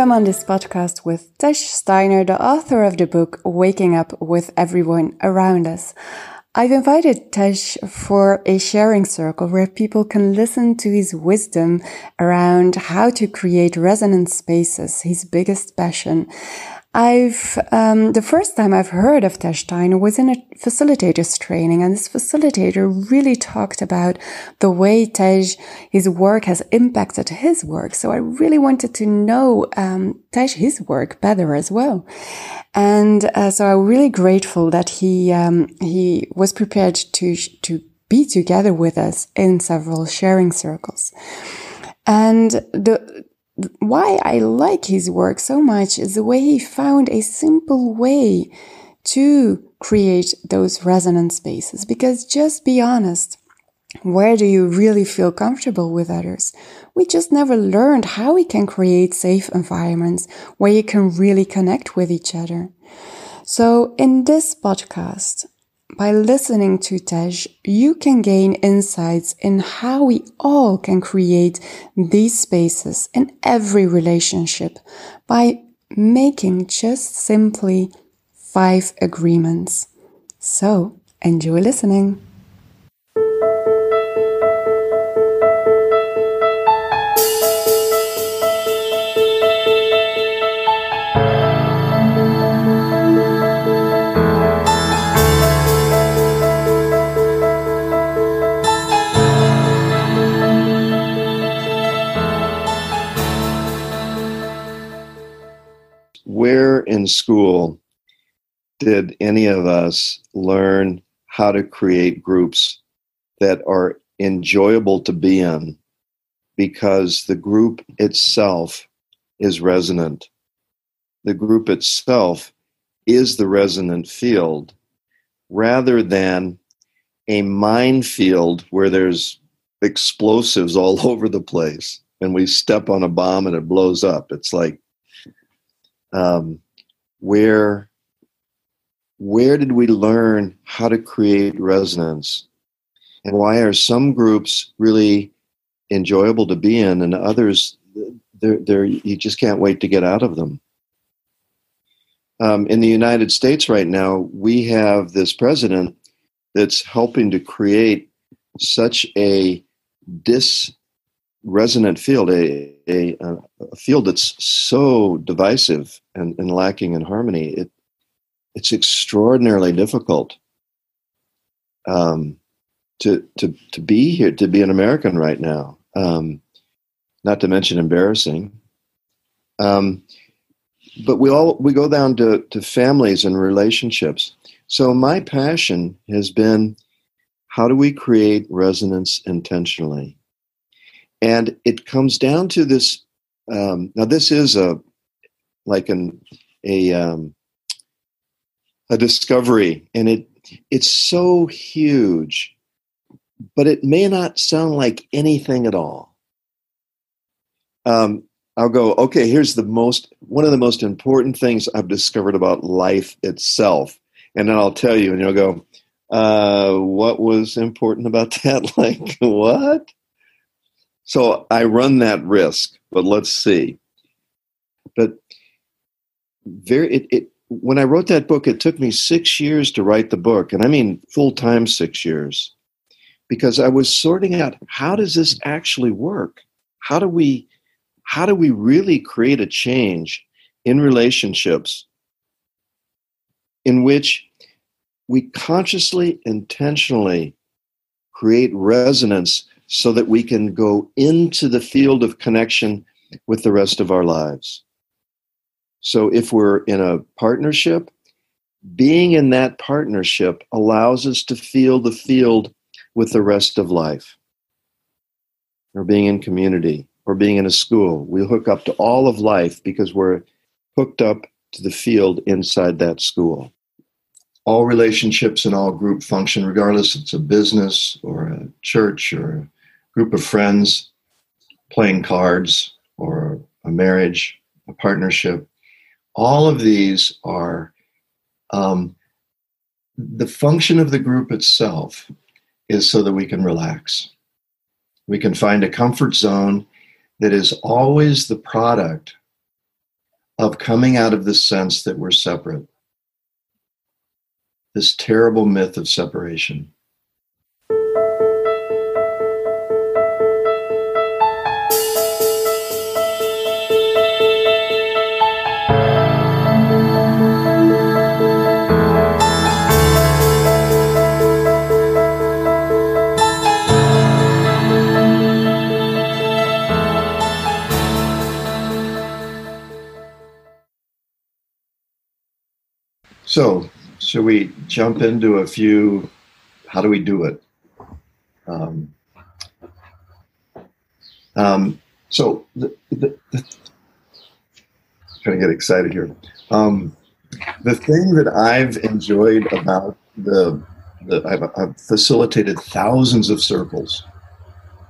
Welcome on this podcast with Tej Steiner, the author of the book Waking Up with Everyone Around Us. I've invited Tej for a sharing circle where people can listen to his wisdom around how to create resonant spaces, his biggest passion. I've um, the first time I've heard of Tej Steiner was in a facilitators training, and this facilitator really talked about the way Tej his work has impacted his work. So I really wanted to know um, Tej his work better as well, and uh, so I'm really grateful that he um, he was prepared to to be together with us in several sharing circles. And the why I like his work so much is the way he found a simple way to create those resonant spaces. Because just be honest, where do you really feel comfortable with others? We just never learned how we can create safe environments where you can really connect with each other. So in this podcast, by listening to Tej, you can gain insights in how we all can create these spaces in every relationship by making just simply five agreements. So enjoy listening. School did any of us learn how to create groups that are enjoyable to be in because the group itself is resonant. The group itself is the resonant field rather than a minefield where there's explosives all over the place and we step on a bomb and it blows up. It's like um, where where did we learn how to create resonance? And why are some groups really enjoyable to be in and others they're, they're, you just can't wait to get out of them. Um, in the united states right now we have this president that's helping to create such a dis resonant field, a, a, a field that's so divisive and, and lacking in harmony, it, it's extraordinarily difficult um, to, to, to be here, to be an American right now. Um, not to mention embarrassing. Um, but we all we go down to, to families and relationships. So my passion has been how do we create resonance intentionally? And it comes down to this. Um, now, this is a like an a um, a discovery, and it it's so huge, but it may not sound like anything at all. Um, I'll go. Okay, here's the most one of the most important things I've discovered about life itself, and then I'll tell you, and you'll go, uh, "What was important about that?" like what? So I run that risk, but let's see. But very, it, it, when I wrote that book, it took me six years to write the book, and I mean full time six years, because I was sorting out how does this actually work? How do we, how do we really create a change in relationships in which we consciously, intentionally create resonance so that we can go into the field of connection with the rest of our lives. So if we're in a partnership, being in that partnership allows us to feel the field with the rest of life. Or being in community, or being in a school. We hook up to all of life because we're hooked up to the field inside that school all relationships and all group function, regardless if it's a business or a church or a group of friends playing cards or a marriage, a partnership. All of these are um, the function of the group itself is so that we can relax. We can find a comfort zone that is always the product of coming out of the sense that we're separate. This terrible myth of separation. So, should we jump into a few? How do we do it? Um, um, so, the, the, the, trying to get excited here. Um, the thing that I've enjoyed about the, the I've, I've facilitated thousands of circles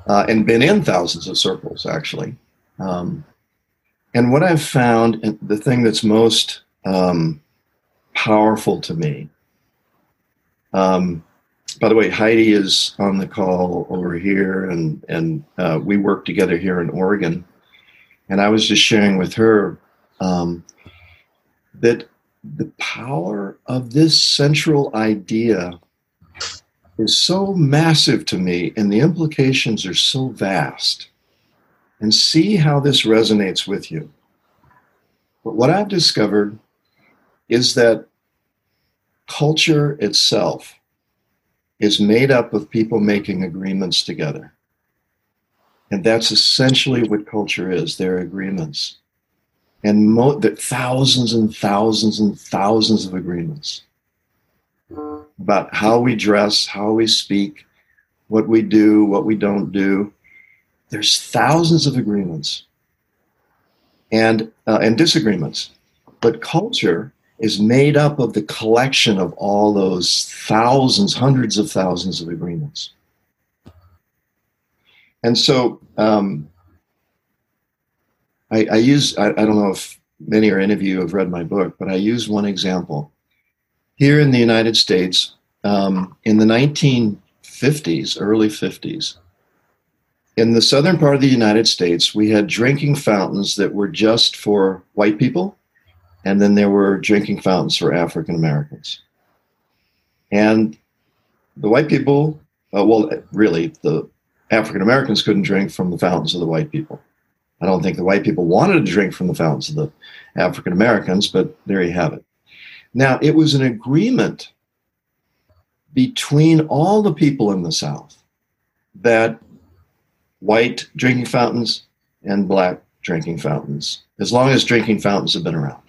uh, and been in thousands of circles actually. Um, and what I've found, the thing that's most um, powerful to me. Um, by the way, Heidi is on the call over here, and and uh, we work together here in Oregon. And I was just sharing with her um, that the power of this central idea is so massive to me, and the implications are so vast. And see how this resonates with you. But what I've discovered is that culture itself is made up of people making agreements together. And that's essentially what culture is they're agreements. And mo- that thousands and thousands and thousands of agreements about how we dress, how we speak, what we do, what we don't do. There's thousands of agreements and, uh, and disagreements. But culture is made up of the collection of all those thousands, hundreds of thousands of agreements. And so um, I, I, use, I, I don't know if many or any of you have read my book, but I use one example. Here in the United States, um, in the 1950s, early 50s, in the southern part of the United States, we had drinking fountains that were just for white people and then there were drinking fountains for African Americans. And the white people, uh, well, really, the African Americans couldn't drink from the fountains of the white people. I don't think the white people wanted to drink from the fountains of the African Americans, but there you have it. Now, it was an agreement between all the people in the South that white drinking fountains and black drinking fountains, as long as drinking fountains have been around.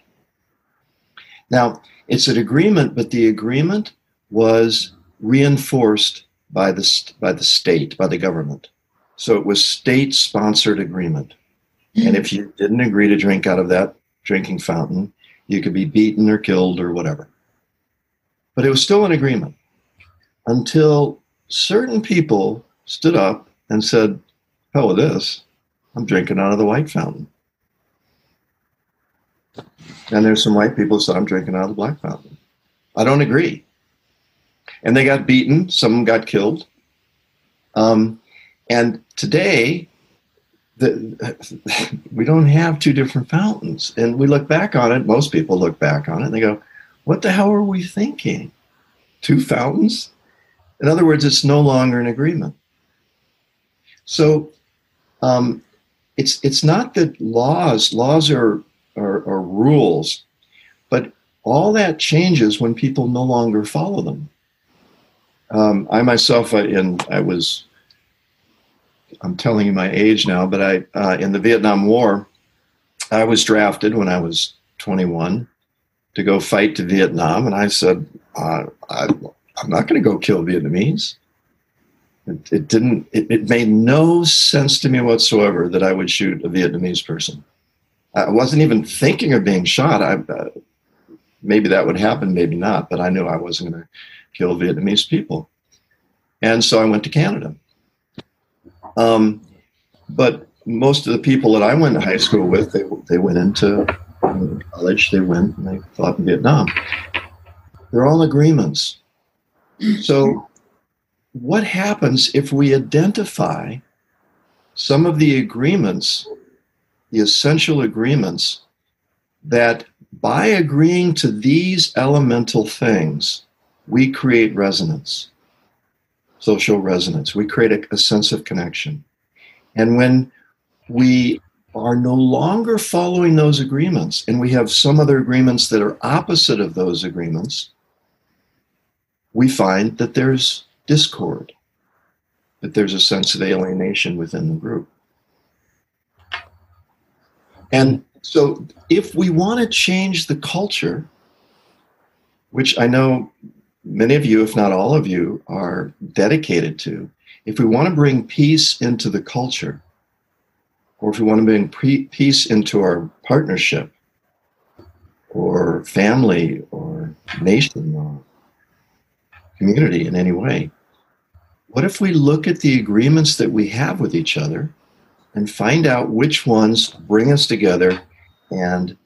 Now, it's an agreement, but the agreement was reinforced by the, by the state, by the government. So it was state sponsored agreement. And if you didn't agree to drink out of that drinking fountain, you could be beaten or killed or whatever. But it was still an agreement until certain people stood up and said, Hell with this. I'm drinking out of the white fountain. And there's some white people who said, I'm drinking out of the black fountain. I don't agree. And they got beaten, some got killed. Um, and today, the, we don't have two different fountains. And we look back on it, most people look back on it and they go, What the hell are we thinking? Two fountains? In other words, it's no longer an agreement. So um, it's, it's not that laws, laws are or, or rules, but all that changes when people no longer follow them. Um, I myself, I, in I was, I'm telling you my age now, but I uh, in the Vietnam War, I was drafted when I was 21 to go fight to Vietnam, and I said, uh, I, am not going to go kill Vietnamese. It, it didn't. It, it made no sense to me whatsoever that I would shoot a Vietnamese person. I wasn't even thinking of being shot. I, uh, maybe that would happen, maybe not, but I knew I wasn't going to kill Vietnamese people. And so I went to Canada. Um, but most of the people that I went to high school with, they, they went into college, they went and they fought in Vietnam. They're all agreements. So, what happens if we identify some of the agreements the essential agreements that by agreeing to these elemental things, we create resonance, social resonance. We create a, a sense of connection. And when we are no longer following those agreements and we have some other agreements that are opposite of those agreements, we find that there's discord, that there's a sense of alienation within the group. And so, if we want to change the culture, which I know many of you, if not all of you, are dedicated to, if we want to bring peace into the culture, or if we want to bring peace into our partnership, or family, or nation, or community in any way, what if we look at the agreements that we have with each other and find out which ones bring us together and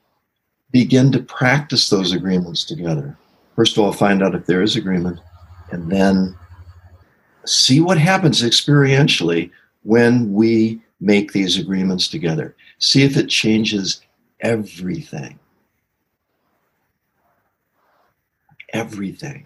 begin to practice those agreements together. First of all, find out if there is agreement, and then see what happens experientially when we make these agreements together. See if it changes everything. Everything.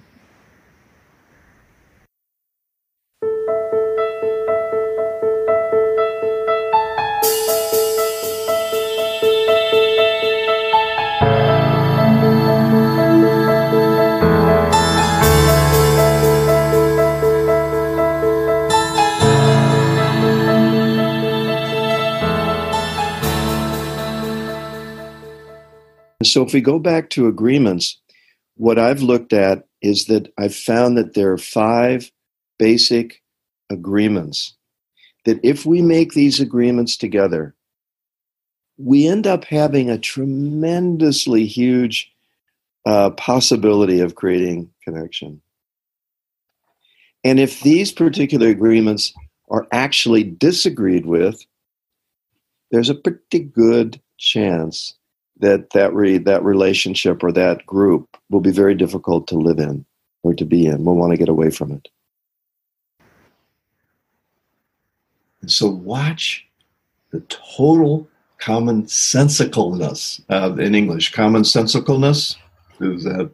So if we go back to agreements, what I've looked at is that I've found that there are five basic agreements that if we make these agreements together, we end up having a tremendously huge uh, possibility of creating connection. And if these particular agreements are actually disagreed with, there's a pretty good chance that that re, that relationship or that group will be very difficult to live in or to be in. We'll want to get away from it. And so watch the total commonsensicalness uh, in English. Commonsensicalness is that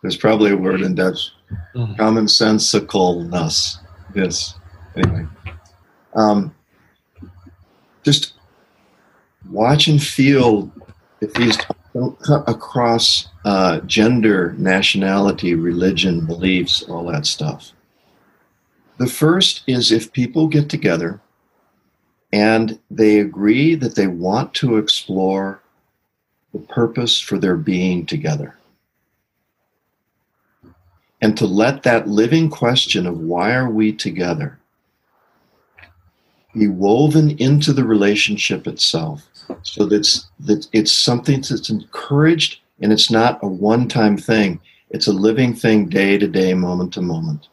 there's probably a word in Dutch. Mm. Commonsensicalness. Yes. Anyway, um, just watch and feel if these don't cut across uh, gender, nationality, religion, beliefs, all that stuff. The first is if people get together and they agree that they want to explore the purpose for their being together. And to let that living question of why are we together be woven into the relationship itself so that's that it's something that's encouraged and it's not a one-time thing. It's a living thing day to day moment to moment.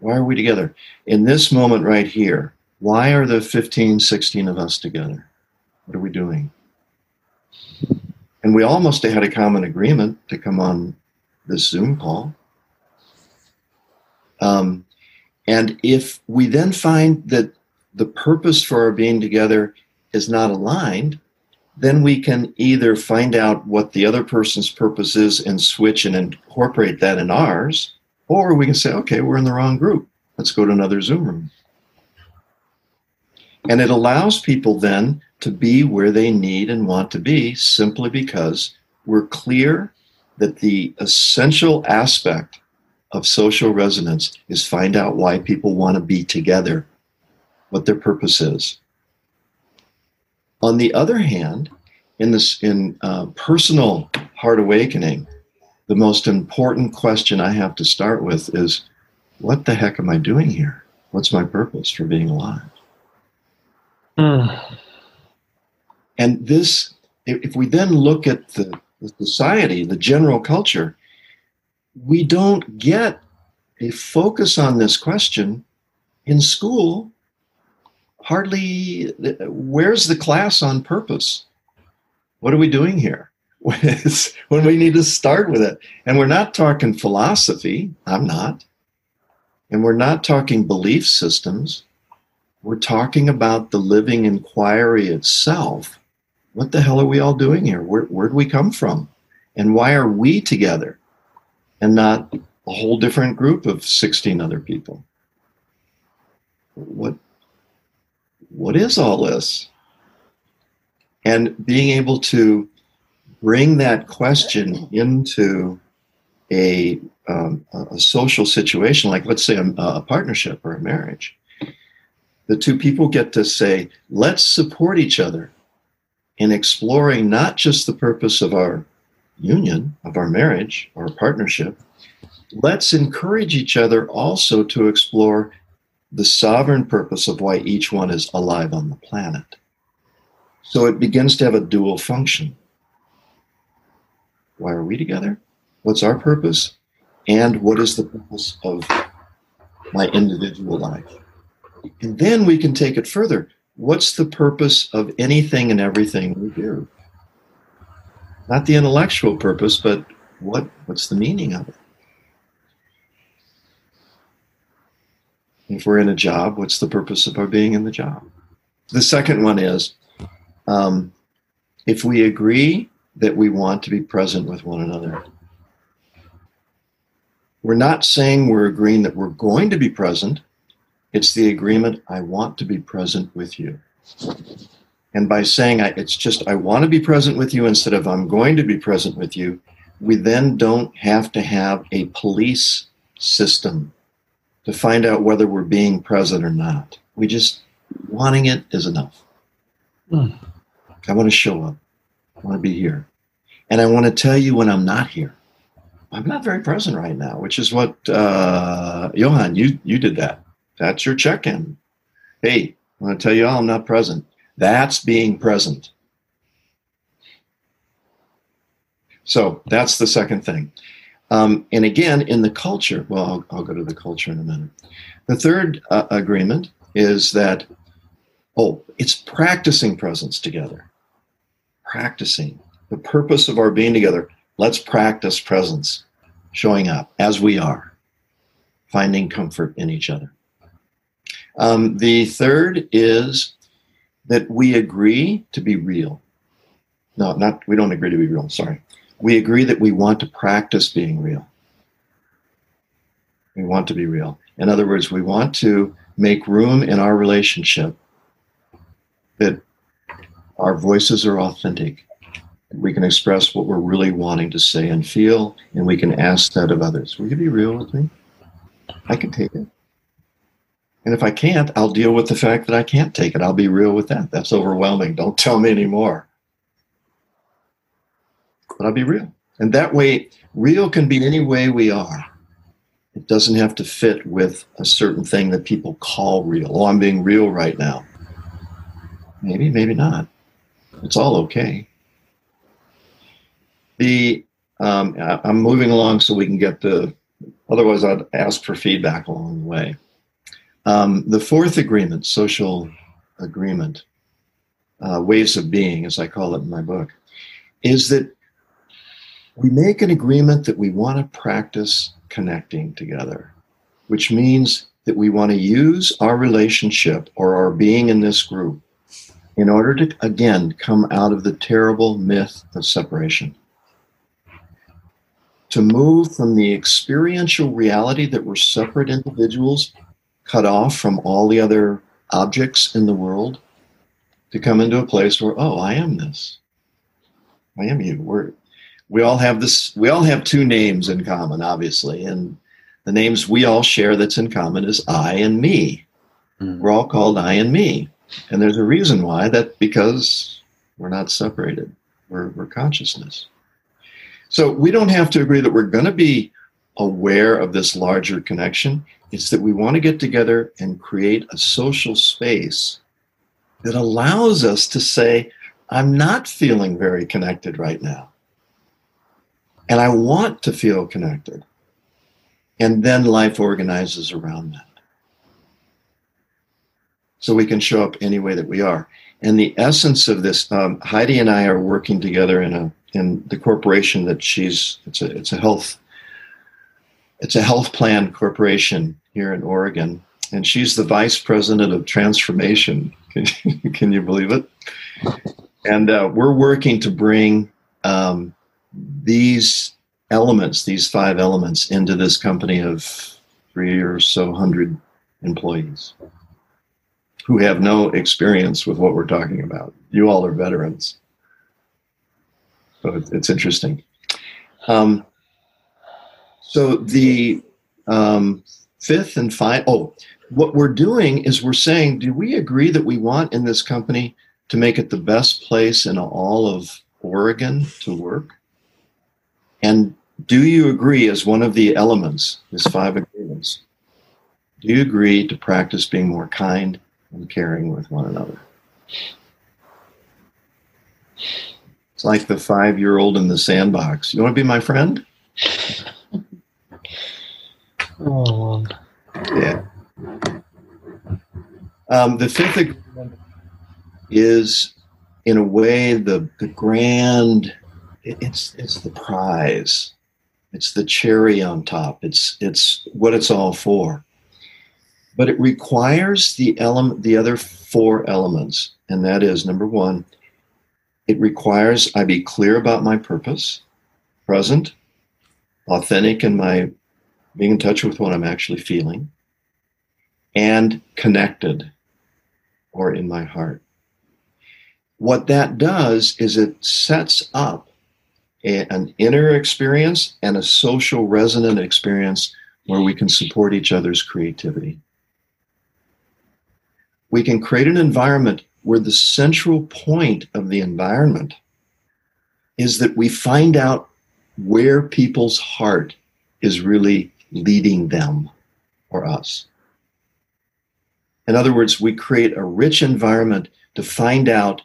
Why are we together? In this moment right here why are the 15 16 of us together? What are we doing? And we almost had a common agreement to come on this zoom call. Um, and if we then find that the purpose for our being together is not aligned, then we can either find out what the other person's purpose is and switch and incorporate that in ours, or we can say, okay, we're in the wrong group. Let's go to another Zoom room. And it allows people then to be where they need and want to be simply because we're clear that the essential aspect of social resonance is find out why people want to be together, what their purpose is. On the other hand, in this in uh, personal heart awakening, the most important question I have to start with is, what the heck am I doing here? What's my purpose for being alive? Mm. And this, if we then look at the, the society, the general culture, we don't get a focus on this question in school hardly where's the class on purpose what are we doing here when we need to start with it and we're not talking philosophy i'm not and we're not talking belief systems we're talking about the living inquiry itself what the hell are we all doing here? Where, where do we come from? And why are we together and not a whole different group of 16 other people? What, what is all this? And being able to bring that question into a, um, a social situation, like let's say a, a partnership or a marriage, the two people get to say, let's support each other in exploring not just the purpose of our union, of our marriage or partnership, let's encourage each other also to explore the sovereign purpose of why each one is alive on the planet. So it begins to have a dual function. Why are we together? What's our purpose? And what is the purpose of my individual life? And then we can take it further. What's the purpose of anything and everything we do? Not the intellectual purpose, but what, what's the meaning of it? If we're in a job, what's the purpose of our being in the job? The second one is um, if we agree that we want to be present with one another, we're not saying we're agreeing that we're going to be present. It's the agreement, I want to be present with you. And by saying I, it's just, I want to be present with you instead of I'm going to be present with you, we then don't have to have a police system to find out whether we're being present or not. We just, wanting it is enough. Mm. I want to show up. I want to be here. And I want to tell you when I'm not here. I'm not very present right now, which is what uh, Johan, you you did that. That's your check-in. Hey, I want to tell you all I'm not present. That's being present. So that's the second thing. Um, and again, in the culture, well, I'll, I'll, go to the culture in a minute. The third uh, agreement is that, oh, it's practicing presence together. Practicing. The purpose of our being together Let's practice presence, showing up as we are, finding comfort in each other. Um, the third is that we agree to be real. No, not we don't agree to be real. Sorry, we agree that we want to practice being real. We want to be real. In other words, we want to make room in our relationship that our voices are authentic, we can express what we're really wanting to say and feel, and we can ask that of others. Will you be real with me? I can take it. And if I can't, I'll deal with the fact that I can't take it. I'll be real with that. That's overwhelming. Don't tell me anymore. But I'll be real. And that way, real can be any way we are. It doesn't have to fit with a certain thing that people call real. Oh, I'm being real right now. Maybe, maybe not. It's all okay. The um, I'm moving along so we can get the. Otherwise, I'd ask for feedback along the way. Um, the fourth agreement, social agreement, uh, ways of being, as I call it in my book, is that we make an agreement that we want to practice connecting together, which means that we want to use our relationship or our being in this group in order to, again, come out of the terrible myth of separation. To move from the experiential reality that we're separate individuals cut off from all the other objects in the world to come into a place where oh i am this. I am you. We're we all have this we all have two names in common obviously and the names we all share that's in common is i and me mm. we're all called i and me and there's a reason why that because we're not separated we're, we're consciousness so we don't have to agree that we're going to be aware of this larger connection. It's that we want to get together and create a social space that allows us to say, I'm not feeling very connected right now. And I want to feel connected. And then life organizes around that. So we can show up any way that we are. And the essence of this, um, Heidi and I are working together in a in the corporation that she's it's a it's a health it's a health plan corporation here in Oregon, and she's the vice president of transformation. Can, can you believe it? and uh, we're working to bring um, these elements, these five elements, into this company of three or so hundred employees who have no experience with what we're talking about. You all are veterans. So it's interesting. Um, so the um, fifth and final, oh, what we're doing is we're saying, do we agree that we want in this company to make it the best place in all of Oregon to work? And do you agree, as one of the elements, these five agreements, do you agree to practice being more kind and caring with one another? It's like the five year old in the sandbox. You want to be my friend? oh. Yeah. Um, the fifth agreement is, in a way, the, the grand, it's, it's the prize. It's the cherry on top. It's, it's what it's all for. But it requires the element, the other four elements, and that is number one, it requires I be clear about my purpose, present, authentic in my being in touch with what I'm actually feeling, and connected or in my heart. What that does is it sets up a, an inner experience and a social resonant experience where we can support each other's creativity. We can create an environment where the central point of the environment is that we find out where people's heart is really leading them or us. In other words, we create a rich environment to find out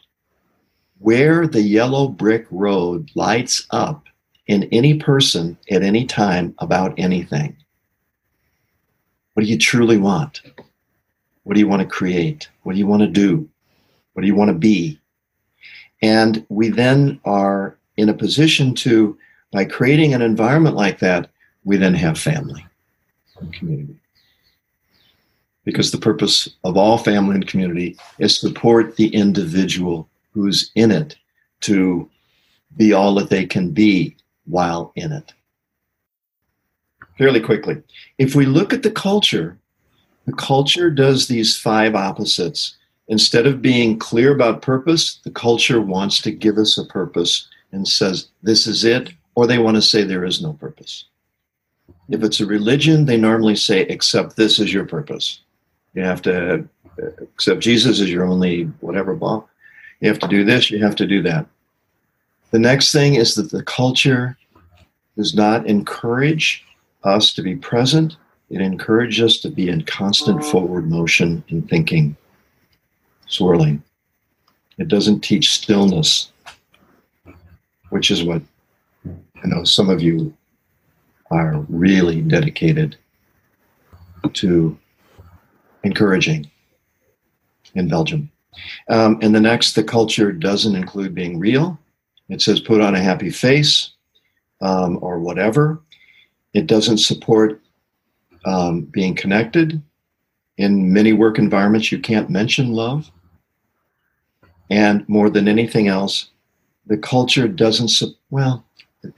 where the yellow brick road lights up in any person at any time about anything. What do you truly want? What do you want to create? What do you want to do? What do you want to be? And we then are in a position to, by creating an environment like that, we then have family and community because the purpose of all family and community is to support the individual who's in it to be all that they can be while in it. Fairly quickly, if we look at the culture, the culture does these five opposites. Instead of being clear about purpose, the culture wants to give us a purpose and says, this is it, or they want to say there is no purpose. If it's a religion, they normally say, accept this as your purpose. You have to accept Jesus as your only whatever ball. You have to do this, you have to do that. The next thing is that the culture does not encourage us to be present. It encourages us to be in constant forward motion and thinking, swirling. It doesn't teach stillness, which is what I know some of you are really dedicated to encouraging in Belgium. Um, and the next, the culture doesn't include being real. It says put on a happy face um, or whatever. It doesn't support um, being connected. In many work environments, you can't mention love. And more than anything else, the culture doesn't, su- well,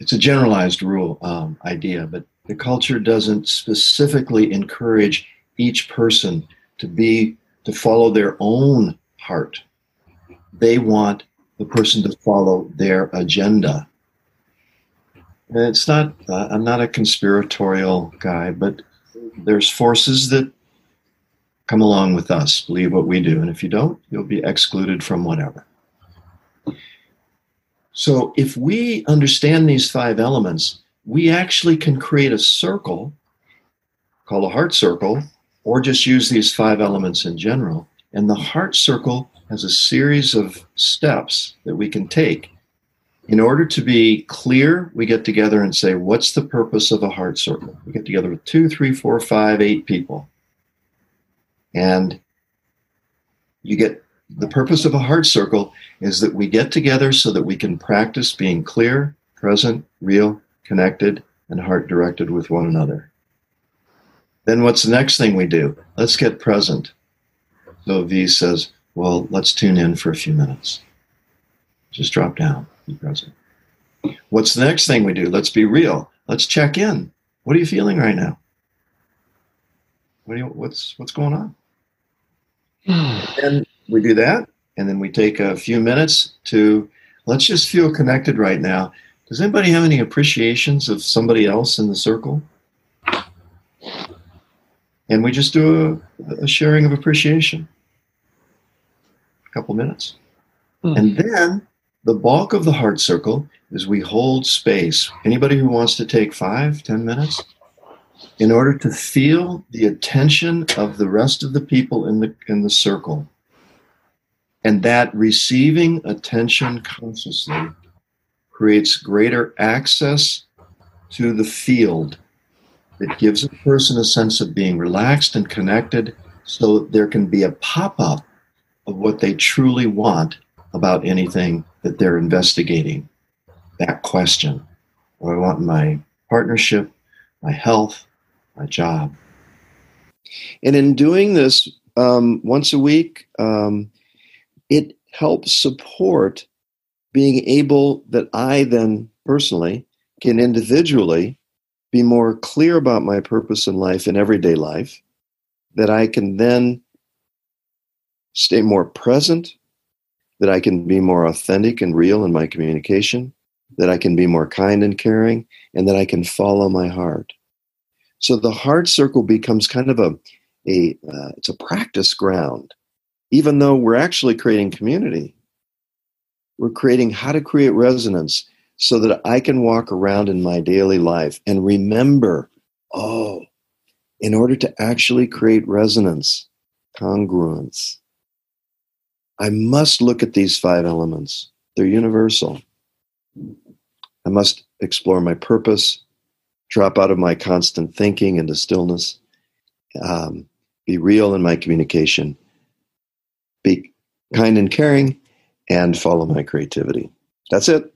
it's a generalized rule um, idea, but the culture doesn't specifically encourage each person to be to follow their own heart. They want the person to follow their agenda. And it's not. Uh, I'm not a conspiratorial guy, but there's forces that come along with us, believe what we do, and if you don't, you'll be excluded from whatever. So if we understand these five elements, we actually can create a circle called a heart circle or just use these five elements in general. And the heart circle has a series of steps that we can take. In order to be clear, we get together and say, What's the purpose of a heart circle? We get together with two, three, four, five, eight people. And you get the purpose of a heart circle is that we get together so that we can practice being clear, present, real, connected, and heart directed with one another. Then what's the next thing we do? Let's get present. So V says, well, let's tune in for a few minutes. Just drop down. Be present. What's the next thing we do? Let's be real. Let's check in. What are you feeling right now? What do you, what's what's going on? and we do that, and then we take a few minutes to let's just feel connected right now. Does anybody have any appreciations of somebody else in the circle? And we just do a, a sharing of appreciation. Couple minutes. Mm. And then the bulk of the heart circle is we hold space. Anybody who wants to take five, ten minutes in order to feel the attention of the rest of the people in the in the circle. And that receiving attention consciously creates greater access to the field. It gives a person a sense of being relaxed and connected so there can be a pop up of what they truly want about anything that they're investigating. That question What I want in my partnership, my health, my job. And in doing this um, once a week, um, it helps support being able that I then personally can individually be more clear about my purpose in life in everyday life, that I can then stay more present, that I can be more authentic and real in my communication, that I can be more kind and caring, and that I can follow my heart. So the heart circle becomes kind of a, a uh, it's a practice ground. Even though we're actually creating community, we're creating how to create resonance so that I can walk around in my daily life and remember, oh, in order to actually create resonance, congruence, I must look at these five elements. They're universal. I must explore my purpose, drop out of my constant thinking into stillness, um, be real in my communication, be kind and caring, and follow my creativity. That's it.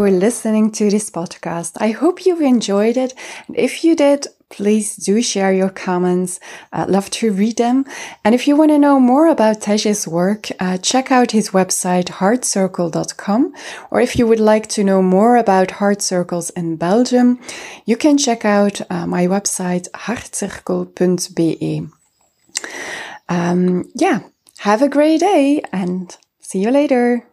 For listening to this podcast. I hope you enjoyed it. And if you did, please do share your comments. I'd love to read them. And if you want to know more about Tej's work, uh, check out his website, heartcircle.com. Or if you would like to know more about heart circles in Belgium, you can check out uh, my website, hartcirkel.be. Um, yeah, have a great day and see you later.